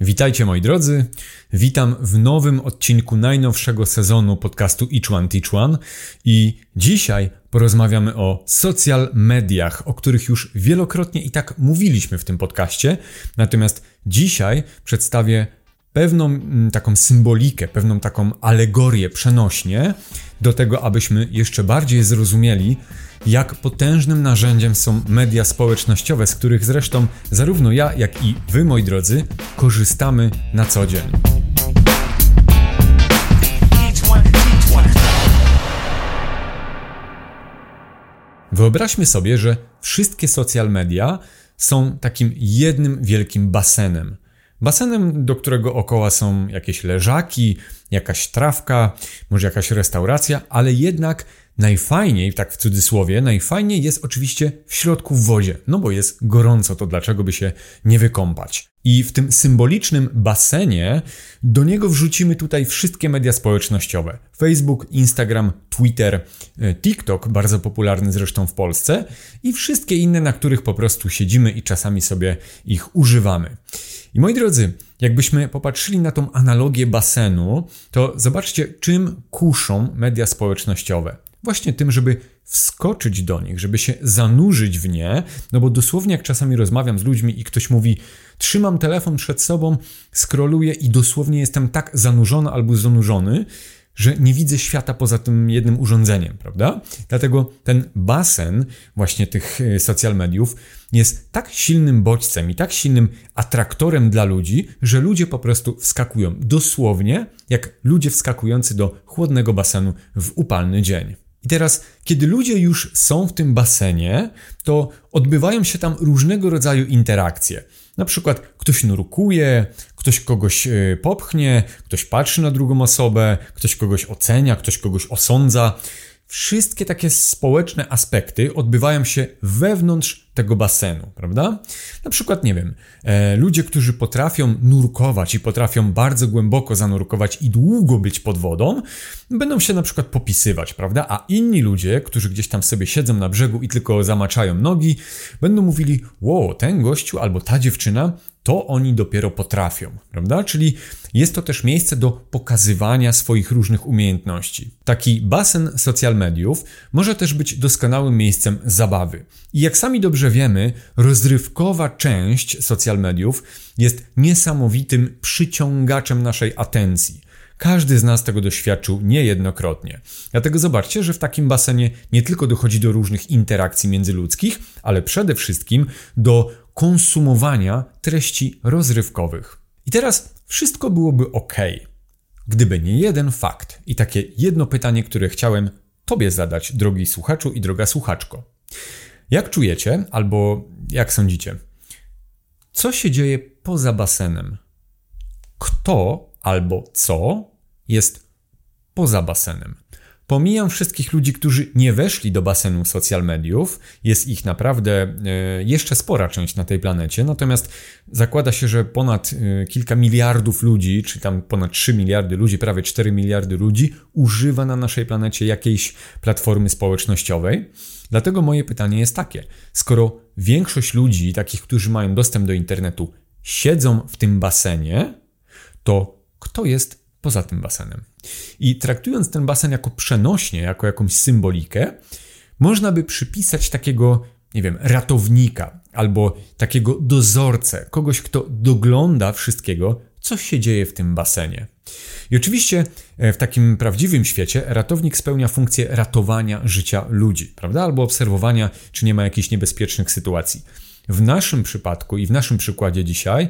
Witajcie moi drodzy, witam w nowym odcinku najnowszego sezonu podcastu Each One Teach One. I dzisiaj porozmawiamy o social mediach, o których już wielokrotnie i tak mówiliśmy w tym podcaście, natomiast dzisiaj przedstawię pewną mm, taką symbolikę, pewną taką alegorię przenośnie do tego, abyśmy jeszcze bardziej zrozumieli, jak potężnym narzędziem są media społecznościowe, z których zresztą zarówno ja, jak i wy, moi drodzy, korzystamy na co dzień. Wyobraźmy sobie, że wszystkie social media są takim jednym wielkim basenem. Basenem, do którego okoła są jakieś leżaki, jakaś trawka, może jakaś restauracja, ale jednak najfajniej, tak w cudzysłowie, najfajniej jest oczywiście w środku w wodzie, no bo jest gorąco, to dlaczego by się nie wykąpać? I w tym symbolicznym basenie do niego wrzucimy tutaj wszystkie media społecznościowe: Facebook, Instagram, Twitter, e, TikTok, bardzo popularny zresztą w Polsce, i wszystkie inne, na których po prostu siedzimy i czasami sobie ich używamy. I moi drodzy, jakbyśmy popatrzyli na tą analogię basenu, to zobaczcie, czym kuszą media społecznościowe. Właśnie tym, żeby wskoczyć do nich, żeby się zanurzyć w nie, no bo dosłownie jak czasami rozmawiam z ludźmi i ktoś mówi, trzymam telefon przed sobą, skroluję i dosłownie jestem tak zanurzony albo zanurzony, że nie widzę świata poza tym jednym urządzeniem, prawda? Dlatego ten basen właśnie tych e, social mediów jest tak silnym bodźcem i tak silnym atraktorem dla ludzi, że ludzie po prostu wskakują dosłownie jak ludzie wskakujący do chłodnego basenu w upalny dzień. I teraz, kiedy ludzie już są w tym basenie, to odbywają się tam różnego rodzaju interakcje. Na przykład ktoś nurkuje, ktoś kogoś e, popchnie, ktoś patrzy na drugą osobę, ktoś kogoś ocenia, ktoś kogoś osądza. Wszystkie takie społeczne aspekty odbywają się wewnątrz tego basenu, prawda? Na przykład, nie wiem, e, ludzie, którzy potrafią nurkować i potrafią bardzo głęboko zanurkować i długo być pod wodą, będą się na przykład popisywać, prawda? A inni ludzie, którzy gdzieś tam sobie siedzą na brzegu i tylko zamaczają nogi, będą mówili: Wow, ten gościu albo ta dziewczyna to oni dopiero potrafią, prawda? Czyli jest to też miejsce do pokazywania swoich różnych umiejętności. Taki basen social mediów może też być doskonałym miejscem zabawy. I jak sami dobrze wiemy, rozrywkowa część social mediów jest niesamowitym przyciągaczem naszej atencji. Każdy z nas tego doświadczył niejednokrotnie. Dlatego zobaczcie, że w takim basenie nie tylko dochodzi do różnych interakcji międzyludzkich, ale przede wszystkim do konsumowania treści rozrywkowych. I teraz wszystko byłoby ok, gdyby nie jeden fakt i takie jedno pytanie, które chciałem Tobie zadać, drogi słuchaczu i droga słuchaczko. Jak czujecie, albo jak sądzicie, co się dzieje poza basenem? Kto albo co jest poza basenem? Pomijam wszystkich ludzi, którzy nie weszli do basenu social mediów. Jest ich naprawdę e, jeszcze spora część na tej planecie. Natomiast zakłada się, że ponad e, kilka miliardów ludzi, czy tam ponad 3 miliardy ludzi, prawie 4 miliardy ludzi, używa na naszej planecie jakiejś platformy społecznościowej. Dlatego moje pytanie jest takie: skoro większość ludzi, takich, którzy mają dostęp do internetu, siedzą w tym basenie, to kto jest poza tym basenem. I traktując ten basen jako przenośnie, jako jakąś symbolikę, można by przypisać takiego, nie wiem, ratownika albo takiego dozorcę, kogoś, kto dogląda wszystkiego, co się dzieje w tym basenie. I oczywiście e, w takim prawdziwym świecie ratownik spełnia funkcję ratowania życia ludzi, prawda? Albo obserwowania, czy nie ma jakichś niebezpiecznych sytuacji. W naszym przypadku i w naszym przykładzie dzisiaj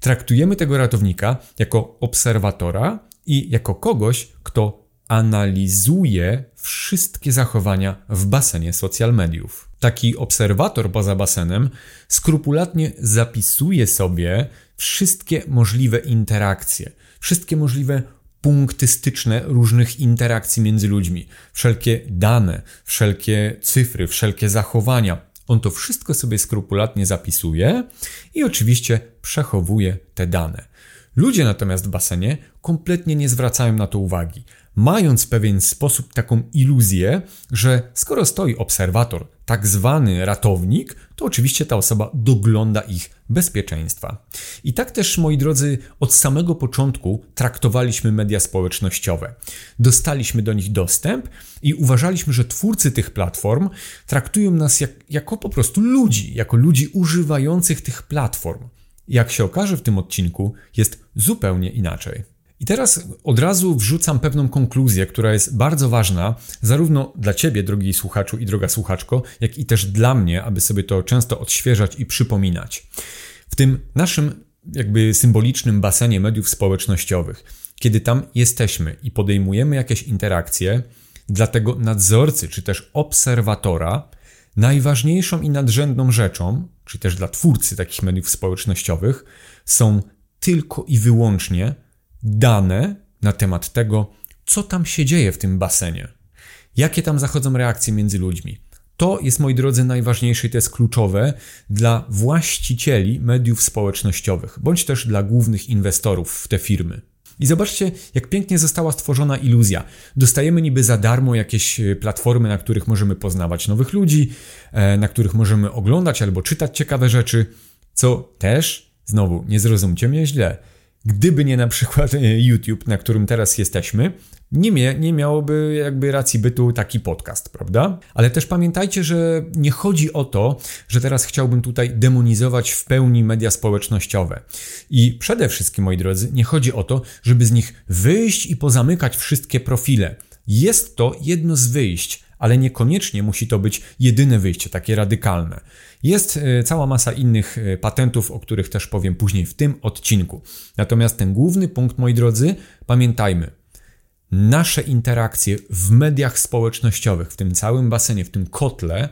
traktujemy tego ratownika jako obserwatora i jako kogoś, kto analizuje wszystkie zachowania w basenie social mediów. Taki obserwator poza basenem skrupulatnie zapisuje sobie wszystkie możliwe interakcje, wszystkie możliwe punkty styczne różnych interakcji między ludźmi, wszelkie dane, wszelkie cyfry, wszelkie zachowania. On to wszystko sobie skrupulatnie zapisuje i oczywiście przechowuje te dane. Ludzie natomiast w basenie kompletnie nie zwracają na to uwagi. Mając w pewien sposób taką iluzję, że skoro stoi obserwator, tak zwany ratownik, to oczywiście ta osoba dogląda ich bezpieczeństwa. I tak też, moi drodzy, od samego początku traktowaliśmy media społecznościowe. Dostaliśmy do nich dostęp i uważaliśmy, że twórcy tych platform traktują nas jak, jako po prostu ludzi, jako ludzi używających tych platform. Jak się okaże w tym odcinku, jest zupełnie inaczej. I teraz od razu wrzucam pewną konkluzję, która jest bardzo ważna, zarówno dla Ciebie, drogi słuchaczu i droga słuchaczko, jak i też dla mnie, aby sobie to często odświeżać i przypominać. W tym naszym jakby symbolicznym basenie mediów społecznościowych, kiedy tam jesteśmy i podejmujemy jakieś interakcje, dla tego nadzorcy czy też obserwatora, najważniejszą i nadrzędną rzeczą, czy też dla twórcy takich mediów społecznościowych, są tylko i wyłącznie dane na temat tego, co tam się dzieje w tym basenie, jakie tam zachodzą reakcje między ludźmi. To jest, moi drodzy, najważniejsze i to jest kluczowe dla właścicieli mediów społecznościowych, bądź też dla głównych inwestorów w te firmy. I zobaczcie, jak pięknie została stworzona iluzja. Dostajemy niby za darmo jakieś e, platformy, na których możemy poznawać nowych ludzi, e, na których możemy oglądać albo czytać ciekawe rzeczy, co też, znowu, nie zrozumcie mnie źle, Gdyby nie na przykład e, YouTube, na którym teraz jesteśmy, nie, mie, nie miałoby jakby racji bytu taki podcast, prawda? Ale też pamiętajcie, że nie chodzi o to, że teraz chciałbym tutaj demonizować w pełni media społecznościowe. I przede wszystkim, moi drodzy, nie chodzi o to, żeby z nich wyjść i pozamykać wszystkie profile. Jest to jedno z wyjść, ale niekoniecznie musi to być jedyne wyjście, takie radykalne. Jest e, cała masa innych e, patentów, o których też powiem później w tym odcinku. Natomiast ten główny punkt, moi drodzy, pamiętajmy. Nasze interakcje w mediach społecznościowych, w tym całym basenie, w tym kotle,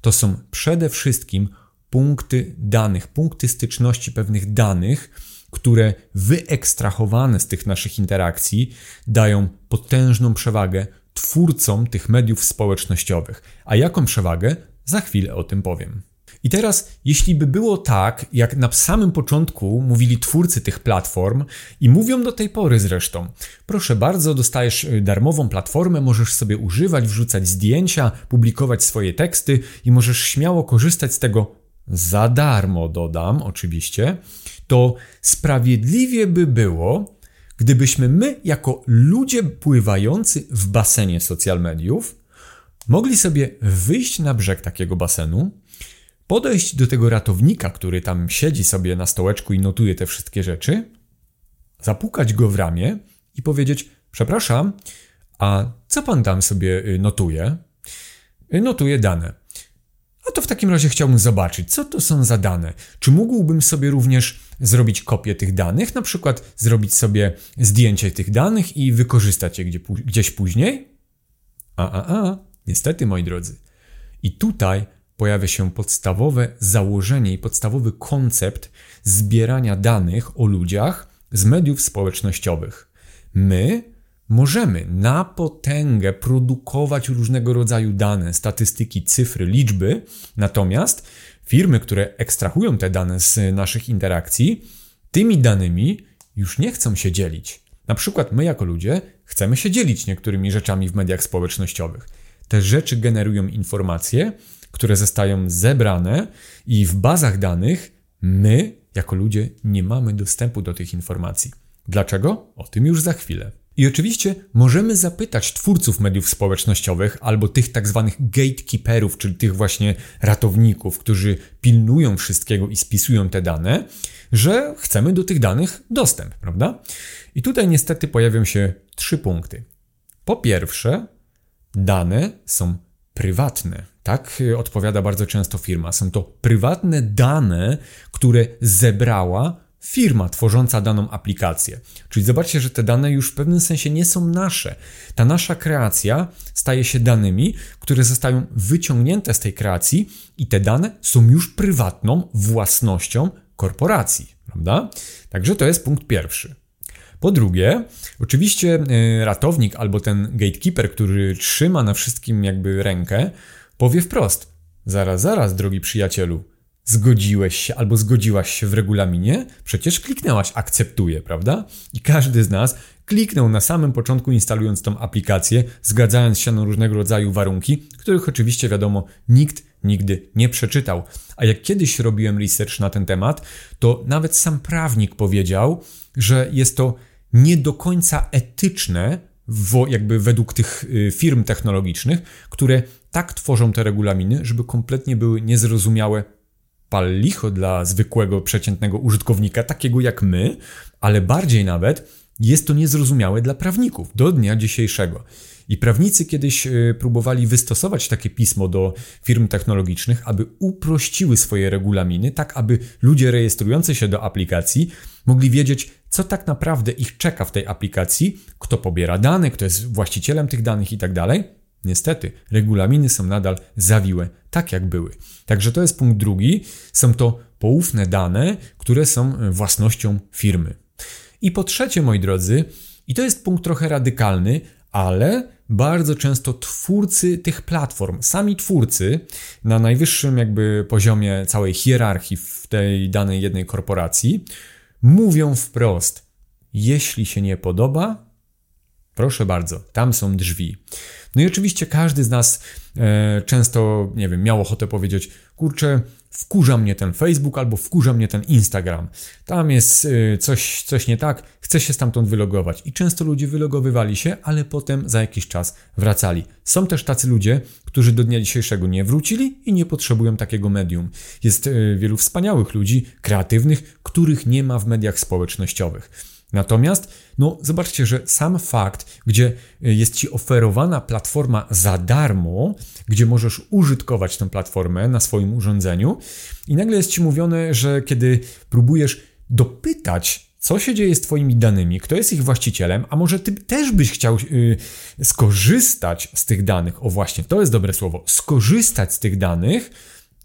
to są przede wszystkim punkty danych, punkty styczności pewnych danych, które wyekstrahowane z tych naszych interakcji dają potężną przewagę twórcom tych mediów społecznościowych. A jaką przewagę? Za chwilę o tym powiem. I teraz, jeśli by było tak, jak na samym początku mówili twórcy tych platform i mówią do tej pory zresztą, proszę bardzo, dostajesz y, darmową platformę, możesz sobie używać, wrzucać zdjęcia, publikować swoje teksty i możesz śmiało korzystać z tego za darmo, dodam oczywiście, to sprawiedliwie by było, gdybyśmy my, jako ludzie pływający w basenie social mediów, mogli sobie wyjść na brzeg takiego basenu, podejść do tego ratownika, który tam siedzi sobie na stołeczku i notuje te wszystkie rzeczy, zapukać go w ramię i powiedzieć: Przepraszam, a co pan tam sobie y, notuje? Y, notuje dane. A to w takim razie chciałbym zobaczyć, co to są za dane. Czy mógłbym sobie również zrobić kopię tych danych, na przykład zrobić sobie zdjęcie tych danych i wykorzystać je gdzieś później? A, a, a, niestety, moi drodzy. I tutaj pojawia się podstawowe założenie i podstawowy koncept zbierania danych o ludziach z mediów społecznościowych. My możemy na potęgę produkować różnego rodzaju dane, statystyki, cyfry, liczby, natomiast firmy, które ekstrahują te dane z naszych interakcji, tymi danymi już nie chcą się dzielić. Na przykład my jako ludzie chcemy się dzielić niektórymi rzeczami w mediach społecznościowych. Te rzeczy generują informacje, które zostają zebrane i w bazach danych my, jako ludzie, nie mamy dostępu do tych informacji. Dlaczego? O tym już za chwilę. I oczywiście możemy zapytać twórców mediów społecznościowych albo tych tak zwanych gatekeeperów, czyli tych właśnie ratowników, którzy pilnują wszystkiego i spisują te dane, że chcemy do tych danych dostęp, prawda? I tutaj niestety pojawią się trzy punkty. Po pierwsze, dane są prywatne. Tak odpowiada bardzo często firma. Są to prywatne dane, które zebrała firma tworząca daną aplikację. Czyli zobaczcie, że te dane już w pewnym sensie nie są nasze. Ta nasza kreacja staje się danymi, które zostają wyciągnięte z tej kreacji i te dane są już prywatną własnością korporacji, prawda? Także to jest punkt pierwszy. Po drugie, oczywiście e, ratownik albo ten gatekeeper, który trzyma na wszystkim jakby rękę, powie wprost: Zaraz, zaraz, drogi przyjacielu, zgodziłeś się albo zgodziłaś się w regulaminie? Przecież kliknęłaś akceptuję, prawda? I każdy z nas kliknął na samym początku instalując tą aplikację, zgadzając się na różnego rodzaju warunki, których oczywiście wiadomo nikt nigdy nie przeczytał. A jak kiedyś robiłem research na ten temat, to nawet sam prawnik powiedział, że jest to nie do końca etyczne, jakby według tych y, firm technologicznych, które tak tworzą te regulaminy, żeby kompletnie były niezrozumiałe pal licho dla zwykłego, przeciętnego użytkownika, takiego jak my, ale bardziej nawet jest to niezrozumiałe dla prawników do dnia dzisiejszego. I prawnicy kiedyś e, próbowali wystosować takie pismo do firm technologicznych, aby uprościły swoje regulaminy, tak aby ludzie rejestrujący się do aplikacji mogli wiedzieć, co tak naprawdę ich czeka w tej aplikacji, kto pobiera dane, kto jest właścicielem tych danych itd. Niestety, regulaminy są nadal zawiłe, tak jak były. Także to jest punkt drugi. Są to poufne dane, które są e, własnością firmy. I po trzecie, moi drodzy, i to jest punkt trochę radykalny, ale bardzo często twórcy tych platform, sami twórcy na najwyższym jakby poziomie całej hierarchii w tej danej jednej korporacji mówią wprost: jeśli się nie podoba, proszę bardzo, tam są drzwi. No i oczywiście każdy z nas e, często, nie wiem, miał ochotę powiedzieć: kurczę, wkurza mnie ten Facebook albo wkurza mnie ten Instagram. Tam jest y, coś, coś nie tak, chcę się stamtąd wylogować. I często ludzie wylogowywali się, ale potem za jakiś czas wracali. Są też tacy ludzie, którzy do dnia dzisiejszego nie wrócili i nie potrzebują takiego medium. Jest y, wielu wspaniałych ludzi, kreatywnych, których nie ma w mediach społecznościowych. Natomiast, no, zobaczcie, że sam fakt, gdzie y, jest ci oferowana platforma za darmo, gdzie możesz użytkować tę platformę na swoim urządzeniu, i nagle jest ci mówione, że kiedy próbujesz dopytać, co się dzieje z Twoimi danymi, kto jest ich właścicielem, a może Ty też byś chciał yy, skorzystać z tych danych, o właśnie, to jest dobre słowo, skorzystać z tych danych,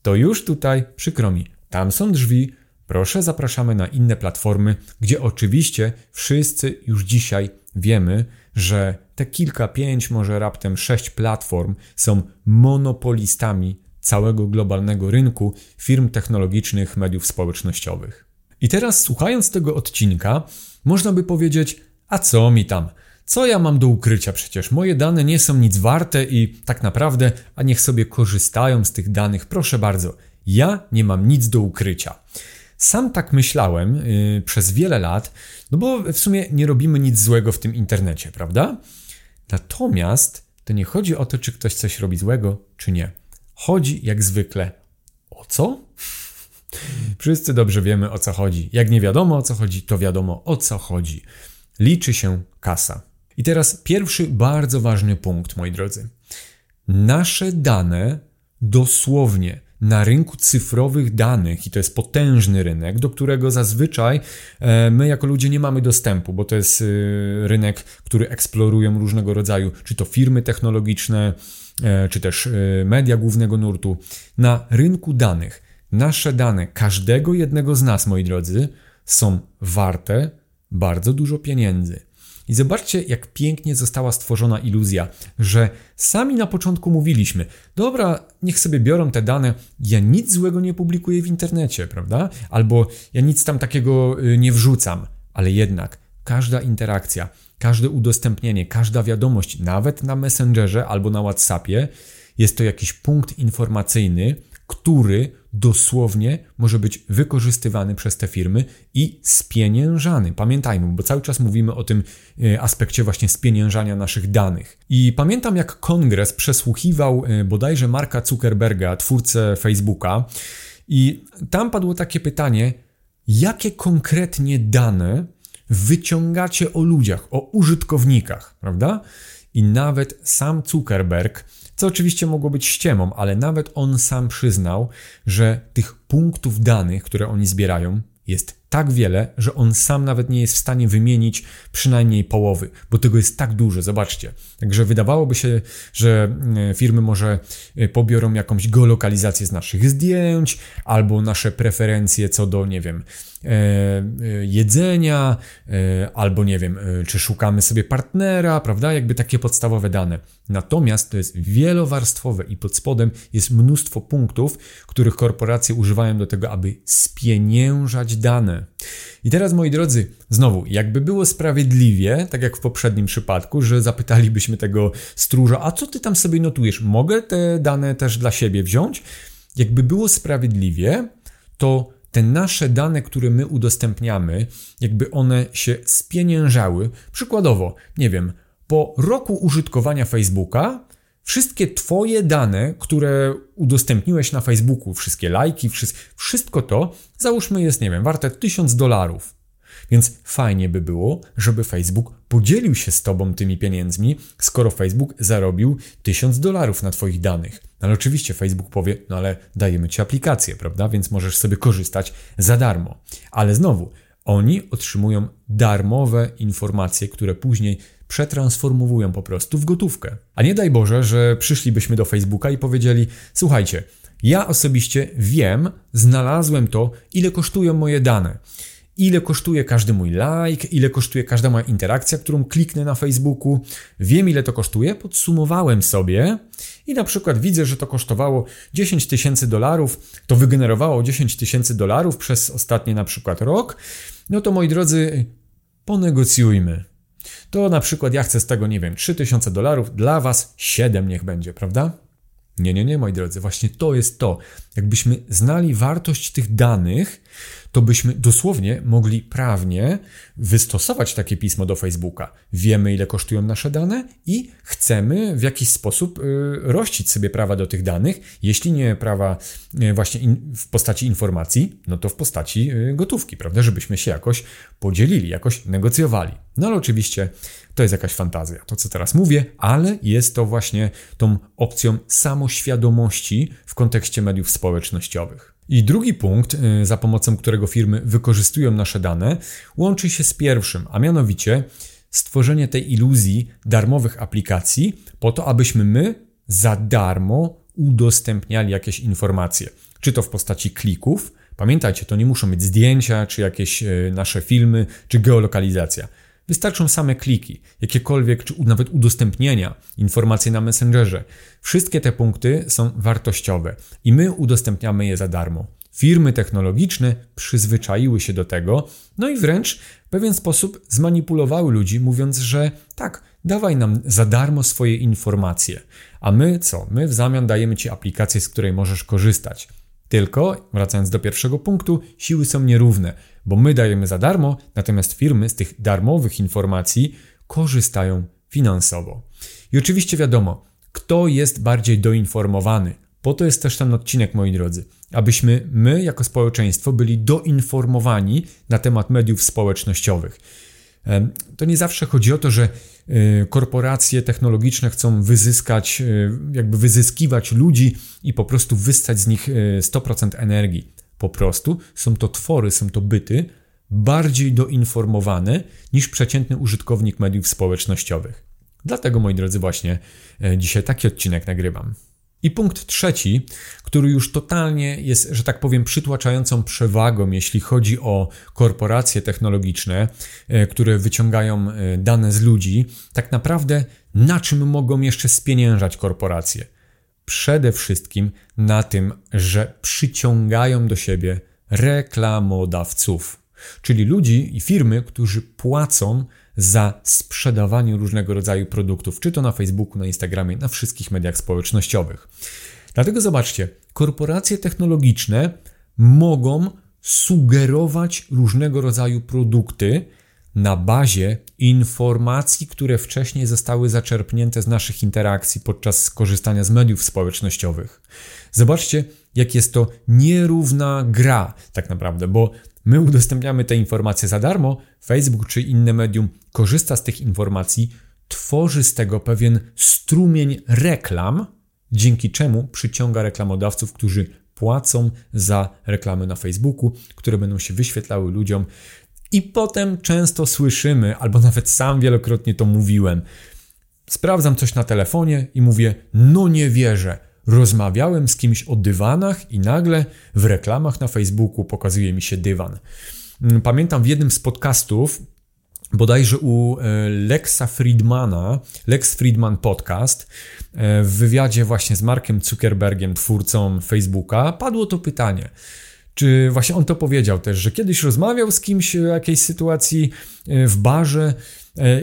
to już tutaj, przykro mi, tam są drzwi, Proszę, zapraszamy na inne platformy, gdzie oczywiście wszyscy już dzisiaj wiemy, że te kilka, pięć, może raptem sześć platform są monopolistami całego globalnego rynku firm technologicznych, mediów społecznościowych. I teraz, słuchając tego odcinka, można by powiedzieć: A co mi tam? Co ja mam do ukrycia? Przecież moje dane nie są nic warte i tak naprawdę, a niech sobie korzystają z tych danych, proszę bardzo. Ja nie mam nic do ukrycia. Sam tak myślałem yy, przez wiele lat, no bo w sumie nie robimy nic złego w tym internecie, prawda? Natomiast to nie chodzi o to, czy ktoś coś robi złego, czy nie. Chodzi jak zwykle o co? Wszyscy dobrze wiemy o co chodzi. Jak nie wiadomo o co chodzi, to wiadomo o co chodzi. Liczy się kasa. I teraz pierwszy bardzo ważny punkt, moi drodzy. Nasze dane dosłownie na rynku cyfrowych danych i to jest potężny rynek, do którego zazwyczaj e, my jako ludzie nie mamy dostępu, bo to jest e, rynek, który eksplorują różnego rodzaju, czy to firmy technologiczne, e, czy też media głównego nurtu. Na rynku danych nasze dane każdego jednego z nas, moi drodzy, są warte bardzo dużo pieniędzy. I zobaczcie, jak pięknie została stworzona iluzja, że sami na początku mówiliśmy: Dobra, niech sobie biorą te dane, ja nic złego nie publikuję w internecie, prawda? Albo ja nic tam takiego y, nie wrzucam, ale jednak każda interakcja, każde udostępnienie, każda wiadomość, nawet na Messengerze albo na WhatsAppie, jest to jakiś punkt informacyjny, który dosłownie może być wykorzystywany przez te firmy i spieniężany. Pamiętajmy, bo cały czas mówimy o tym e, aspekcie właśnie spieniężania naszych danych. I pamiętam, jak kongres przesłuchiwał e, bodajże Marka Zuckerberga, twórcę Facebooka, i tam padło takie pytanie, jakie konkretnie dane wyciągacie o ludziach, o użytkownikach, prawda? I nawet sam Zuckerberg co oczywiście mogło być ściemą, ale nawet on sam przyznał, że tych punktów danych, które oni zbierają, jest tak wiele, że on sam nawet nie jest w stanie wymienić przynajmniej połowy, bo tego jest tak dużo, zobaczcie. Także wydawałoby się, że e, firmy może e, pobiorą jakąś geolokalizację z naszych zdjęć, albo nasze preferencje co do, nie wiem, E, jedzenia, albo nie wiem, czy szukamy sobie partnera, prawda? Jakby takie podstawowe dane. Natomiast to jest wielowarstwowe i pod spodem jest mnóstwo punktów, których korporacje używają do tego, aby spieniężać dane. I teraz, moi drodzy, znowu, jakby było sprawiedliwie, tak jak w poprzednim przypadku, że zapytalibyśmy tego stróża, a co ty tam sobie notujesz? Mogę te dane też dla siebie wziąć? Jakby było sprawiedliwie, to te nasze dane, które my udostępniamy, jakby one się spieniężały. Przykładowo, nie wiem, po roku użytkowania Facebooka, wszystkie Twoje dane, które udostępniłeś na Facebooku, wszystkie lajki, wszystko to, załóżmy jest, nie wiem, warte 1000 dolarów. Więc fajnie by było, żeby Facebook podzielił się z Tobą tymi pieniędzmi, skoro Facebook zarobił 1000 dolarów na Twoich danych. Ale oczywiście Facebook powie, no ale dajemy Ci aplikację, prawda? Więc możesz sobie korzystać za darmo. Ale znowu, oni otrzymują darmowe informacje, które później przetransformowują po prostu w gotówkę. A nie daj Boże, że przyszlibyśmy do Facebooka i powiedzieli: Słuchajcie, ja osobiście wiem, znalazłem to, ile kosztują moje dane ile kosztuje każdy mój like, ile kosztuje każda moja interakcja, którą kliknę na Facebooku. Wiem, ile to kosztuje, podsumowałem sobie i na przykład widzę, że to kosztowało 10 tysięcy dolarów, to wygenerowało 10 tysięcy dolarów przez ostatni na przykład rok. No to moi drodzy, ponegocjujmy. To na przykład ja chcę z tego, nie wiem, 3000 dolarów, dla Was 7 niech będzie, prawda? Nie, nie, nie, moi drodzy, właśnie to jest to. Jakbyśmy znali wartość tych danych, to byśmy dosłownie mogli prawnie wystosować takie pismo do Facebooka. Wiemy, ile kosztują nasze dane i chcemy w jakiś sposób y, rościć sobie prawa do tych danych. Jeśli nie prawa y, właśnie w postaci informacji, no to w postaci y, gotówki, prawda? Żebyśmy się jakoś podzielili, jakoś negocjowali. No ale oczywiście to jest jakaś fantazja, to co teraz mówię, ale jest to właśnie tą opcją samoświadomości w kontekście mediów społecznościowych. I drugi punkt, y, za pomocą którego firmy wykorzystują nasze dane, łączy się z pierwszym, a mianowicie stworzenie tej iluzji darmowych aplikacji po to, abyśmy my za darmo udostępniali jakieś informacje. Czy to w postaci klików, pamiętajcie, to nie muszą być zdjęcia, czy jakieś y, nasze filmy, czy geolokalizacja. Wystarczą same kliki, jakiekolwiek, czy nawet udostępnienia, informacji na Messengerze. Wszystkie te punkty są wartościowe i my udostępniamy je za darmo. Firmy technologiczne przyzwyczaiły się do tego, no i wręcz w pewien sposób zmanipulowały ludzi, mówiąc, że tak, dawaj nam za darmo swoje informacje. A my co? My w zamian dajemy ci aplikację, z której możesz korzystać. Tylko, wracając do pierwszego punktu, siły są nierówne, bo my dajemy za darmo, natomiast firmy z tych darmowych informacji korzystają finansowo. I oczywiście wiadomo, kto jest bardziej doinformowany. Po to jest też ten odcinek, moi drodzy, abyśmy my, jako społeczeństwo, byli doinformowani na temat mediów społecznościowych. To nie zawsze chodzi o to, że korporacje technologiczne chcą wyzyskać, y, jakby wyzyskiwać ludzi i po prostu wystać z nich 100% y, energii. Po prostu są to twory, są to byty bardziej doinformowane niż przeciętny użytkownik mediów społecznościowych. Dlatego, moi drodzy, właśnie dzisiaj taki odcinek nagrywam. I punkt trzeci, który już totalnie jest, że tak powiem, przytłaczającą przewagą, jeśli chodzi o korporacje technologiczne, e, które wyciągają e, dane z ludzi, tak naprawdę na czym mogą jeszcze spieniężać korporacje? Przede wszystkim na tym, że przyciągają do siebie reklamodawców, czyli ludzi i firmy, którzy płacą za sprzedawanie różnego rodzaju produktów, czy to na Facebooku, na Instagramie, na wszystkich mediach społecznościowych. Dlatego zobaczcie, korporacje technologiczne mogą sugerować różnego rodzaju produkty na bazie informacji, które wcześniej zostały zaczerpnięte z naszych interakcji podczas korzystania z mediów społecznościowych. Zobaczcie, jak jest to nierówna gra, tak naprawdę, bo My udostępniamy te informacje za darmo, Facebook czy inne medium korzysta z tych informacji, tworzy z tego pewien strumień reklam, dzięki czemu przyciąga reklamodawców, którzy płacą za reklamy na Facebooku, które będą się wyświetlały ludziom. I potem często słyszymy, albo nawet sam wielokrotnie to mówiłem, sprawdzam coś na telefonie i mówię: No nie wierzę. Rozmawiałem z kimś o dywanach i nagle w reklamach na Facebooku pokazuje mi się dywan. Mm, pamiętam w jednym z podcastów, bodajże u e, Lexa Friedmana, Lex Friedman Podcast, e, w wywiadzie właśnie z Markiem Zuckerbergiem, twórcą Facebooka, padło to pytanie. Czy właśnie on to powiedział też, że kiedyś rozmawiał z kimś o jakiejś sytuacji e, w barze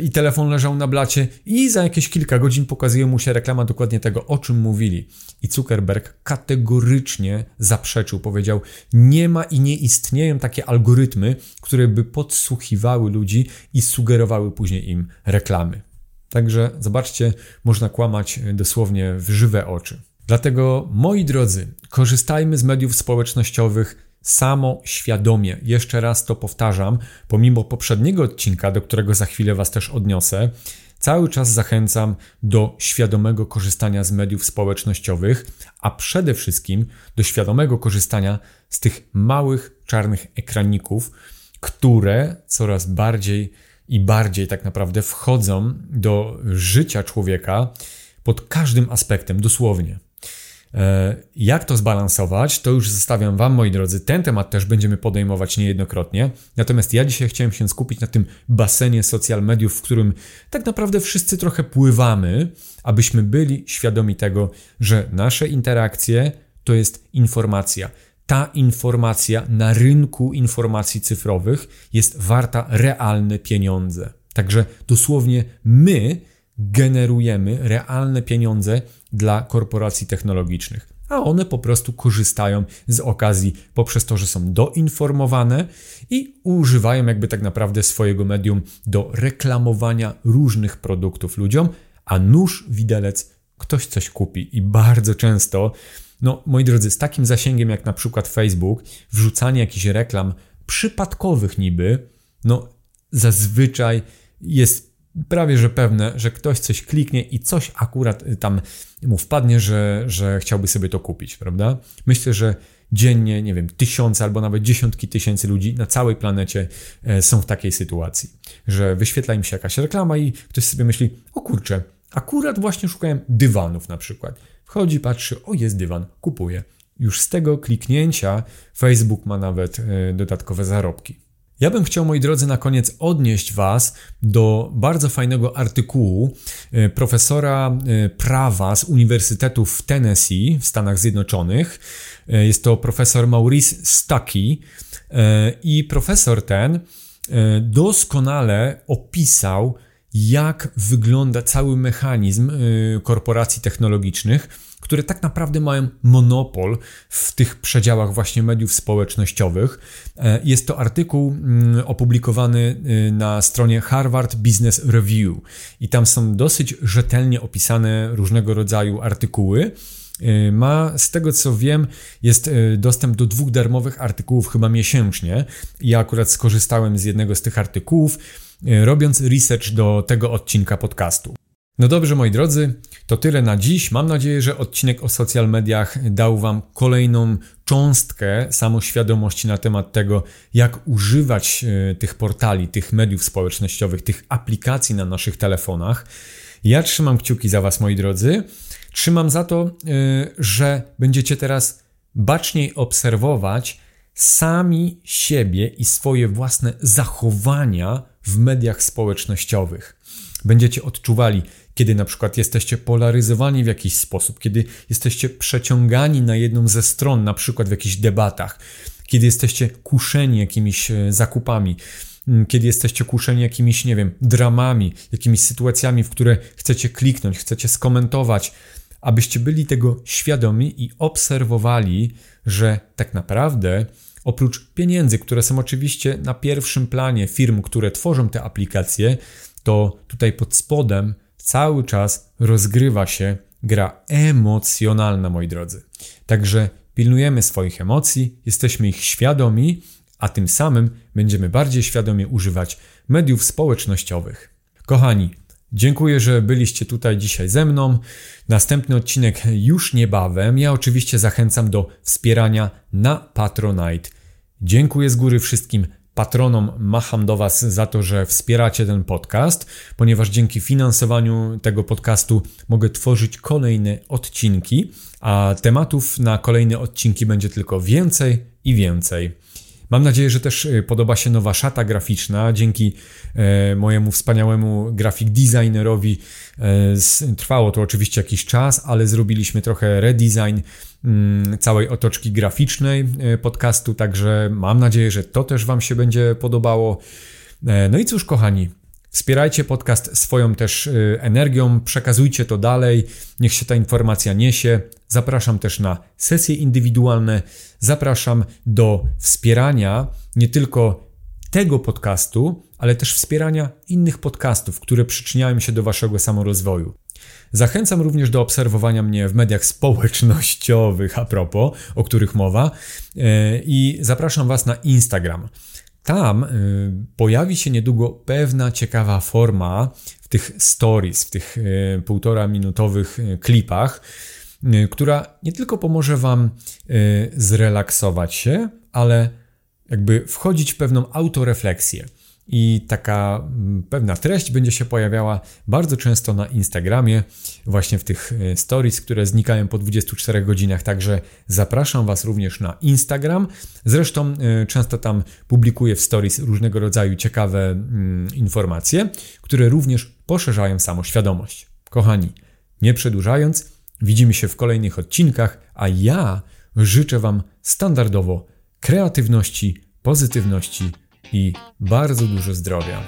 i telefon leżał na blacie i za jakieś kilka godzin pokazuje mu się reklama dokładnie tego, o czym mówili. I Zuckerberg kategorycznie zaprzeczył, powiedział: Nie ma i nie istnieją takie algorytmy, które by podsłuchiwały ludzi i sugerowały później im reklamy. Także zobaczcie, można kłamać dosłownie w żywe oczy. Dlatego, moi drodzy, korzystajmy z mediów społecznościowych samo świadomie. Jeszcze raz to powtarzam, pomimo poprzedniego odcinka, do którego za chwilę Was też odniosę. Cały czas zachęcam do świadomego korzystania z mediów społecznościowych, a przede wszystkim do świadomego korzystania z tych małych czarnych ekraników, które coraz bardziej i bardziej tak naprawdę wchodzą do życia człowieka pod każdym aspektem, dosłownie. E, jak to zbalansować, to już zostawiam Wam, moi drodzy. Ten temat też będziemy podejmować niejednokrotnie. Natomiast ja dzisiaj chciałem się skupić na tym basenie social mediów, w którym tak naprawdę wszyscy trochę pływamy, abyśmy byli świadomi tego, że nasze interakcje to jest informacja. Ta informacja na rynku informacji cyfrowych jest warta realne pieniądze. Także dosłownie my generujemy realne pieniądze dla korporacji technologicznych, a one po prostu korzystają z okazji poprzez to, że są doinformowane i używają jakby tak naprawdę swojego medium do reklamowania różnych produktów ludziom, a nóż, widelec, ktoś coś kupi i bardzo często, no moi drodzy, z takim zasięgiem jak na przykład Facebook, wrzucanie jakichś reklam przypadkowych niby, no zazwyczaj jest prawie że pewne, że ktoś coś kliknie i coś akurat tam mu wpadnie, że, że chciałby sobie to kupić, prawda? Myślę, że dziennie, nie wiem, tysiące albo nawet dziesiątki tysięcy ludzi na całej planecie e, są w takiej sytuacji, że wyświetla im się jakaś reklama i ktoś sobie myśli, o kurczę, akurat właśnie szukałem dywanów na przykład. Wchodzi, patrzy, o jest dywan, kupuje. Już z tego kliknięcia Facebook ma nawet e, dodatkowe zarobki. Ja bym chciał, moi drodzy, na koniec odnieść Was do bardzo fajnego artykułu e, profesora e, prawa z Uniwersytetu w Tennessee w Stanach Zjednoczonych. E, jest to profesor Maurice Stuckey i profesor ten doskonale opisał, jak wygląda cały mechanizm korporacji technologicznych które tak naprawdę mają monopol w tych przedziałach właśnie mediów społecznościowych. E, jest to artykuł mm, opublikowany y, na stronie Harvard Business Review i tam są dosyć rzetelnie opisane różnego rodzaju artykuły. Y, ma, z tego co wiem, jest y, dostęp do dwóch darmowych artykułów chyba miesięcznie. Ja akurat skorzystałem z jednego z tych artykułów, robiąc research do tego odcinka podcastu. No dobrze, moi drodzy, to tyle na dziś. Mam nadzieję, że odcinek o social mediach dał Wam kolejną cząstkę samoświadomości na temat tego, jak używać e, tych portali, tych mediów społecznościowych, tych aplikacji na naszych telefonach. Ja trzymam kciuki za Was, moi drodzy. Trzymam za to, e, że będziecie teraz baczniej obserwować sami siebie i swoje własne zachowania w mediach społecznościowych. Będziecie odczuwali, kiedy na przykład jesteście polaryzowani w jakiś sposób, kiedy jesteście przeciągani na jedną ze stron, na przykład w jakichś debatach, kiedy jesteście kuszeni jakimiś e, zakupami, mm, kiedy jesteście kuszeni jakimiś, nie wiem, dramami, jakimiś sytuacjami, w które chcecie kliknąć, chcecie skomentować, abyście byli tego świadomi i obserwowali, że tak naprawdę oprócz pieniędzy, które są oczywiście na pierwszym planie firm, które tworzą te aplikacje, to tutaj pod spodem cały czas rozgrywa się gra emocjonalna, moi drodzy. Także pilnujemy swoich emocji, jesteśmy ich świadomi, a tym samym będziemy bardziej świadomie używać mediów społecznościowych. Kochani, Dziękuję, że byliście tutaj dzisiaj ze mną. Następny odcinek już niebawem. Ja oczywiście zachęcam do wspierania na Patronite. Dziękuję z góry wszystkim patronom macham do Was za to, że wspieracie ten podcast, ponieważ dzięki finansowaniu tego podcastu mogę tworzyć kolejne odcinki, a tematów na kolejne odcinki będzie tylko więcej i więcej. Mam nadzieję, że też y, podoba się nowa szata graficzna. Dzięki e, mojemu wspaniałemu grafik designerowi e, trwało to oczywiście jakiś czas, ale zrobiliśmy trochę redesign mm, całej otoczki graficznej e, podcastu, także mam nadzieję, że to też Wam się będzie podobało. No i cóż, kochani, Wspierajcie podcast swoją też y, energią, przekazujcie to dalej, niech się ta informacja niesie. Zapraszam też na sesje indywidualne, zapraszam do wspierania nie tylko tego podcastu, ale też wspierania innych podcastów, które przyczyniają się do Waszego samorozwoju. Zachęcam również do obserwowania mnie w mediach społecznościowych, a propos, o których mowa, y, i zapraszam Was na Instagram. Tam y, pojawi się niedługo pewna ciekawa forma w tych stories, w tych y, półtora minutowych y, klipach, która nie tylko pomoże Wam zrelaksować się, ale jakby wchodzić w pewną autorefleksję i taka mm, pewna treść będzie się pojawiała bardzo często na Instagramie, właśnie w tych e, stories, które znikają po 24 godzinach. Także zapraszam Was również na Instagram. Zresztą e, często tam publikuję w stories różnego rodzaju ciekawe mm, informacje, które również poszerzają samoświadomość. Kochani, nie przedłużając, widzimy się w kolejnych odcinkach, a ja życzę Wam standardowo kreatywności, pozytywności i bardzo dużo zdrowia.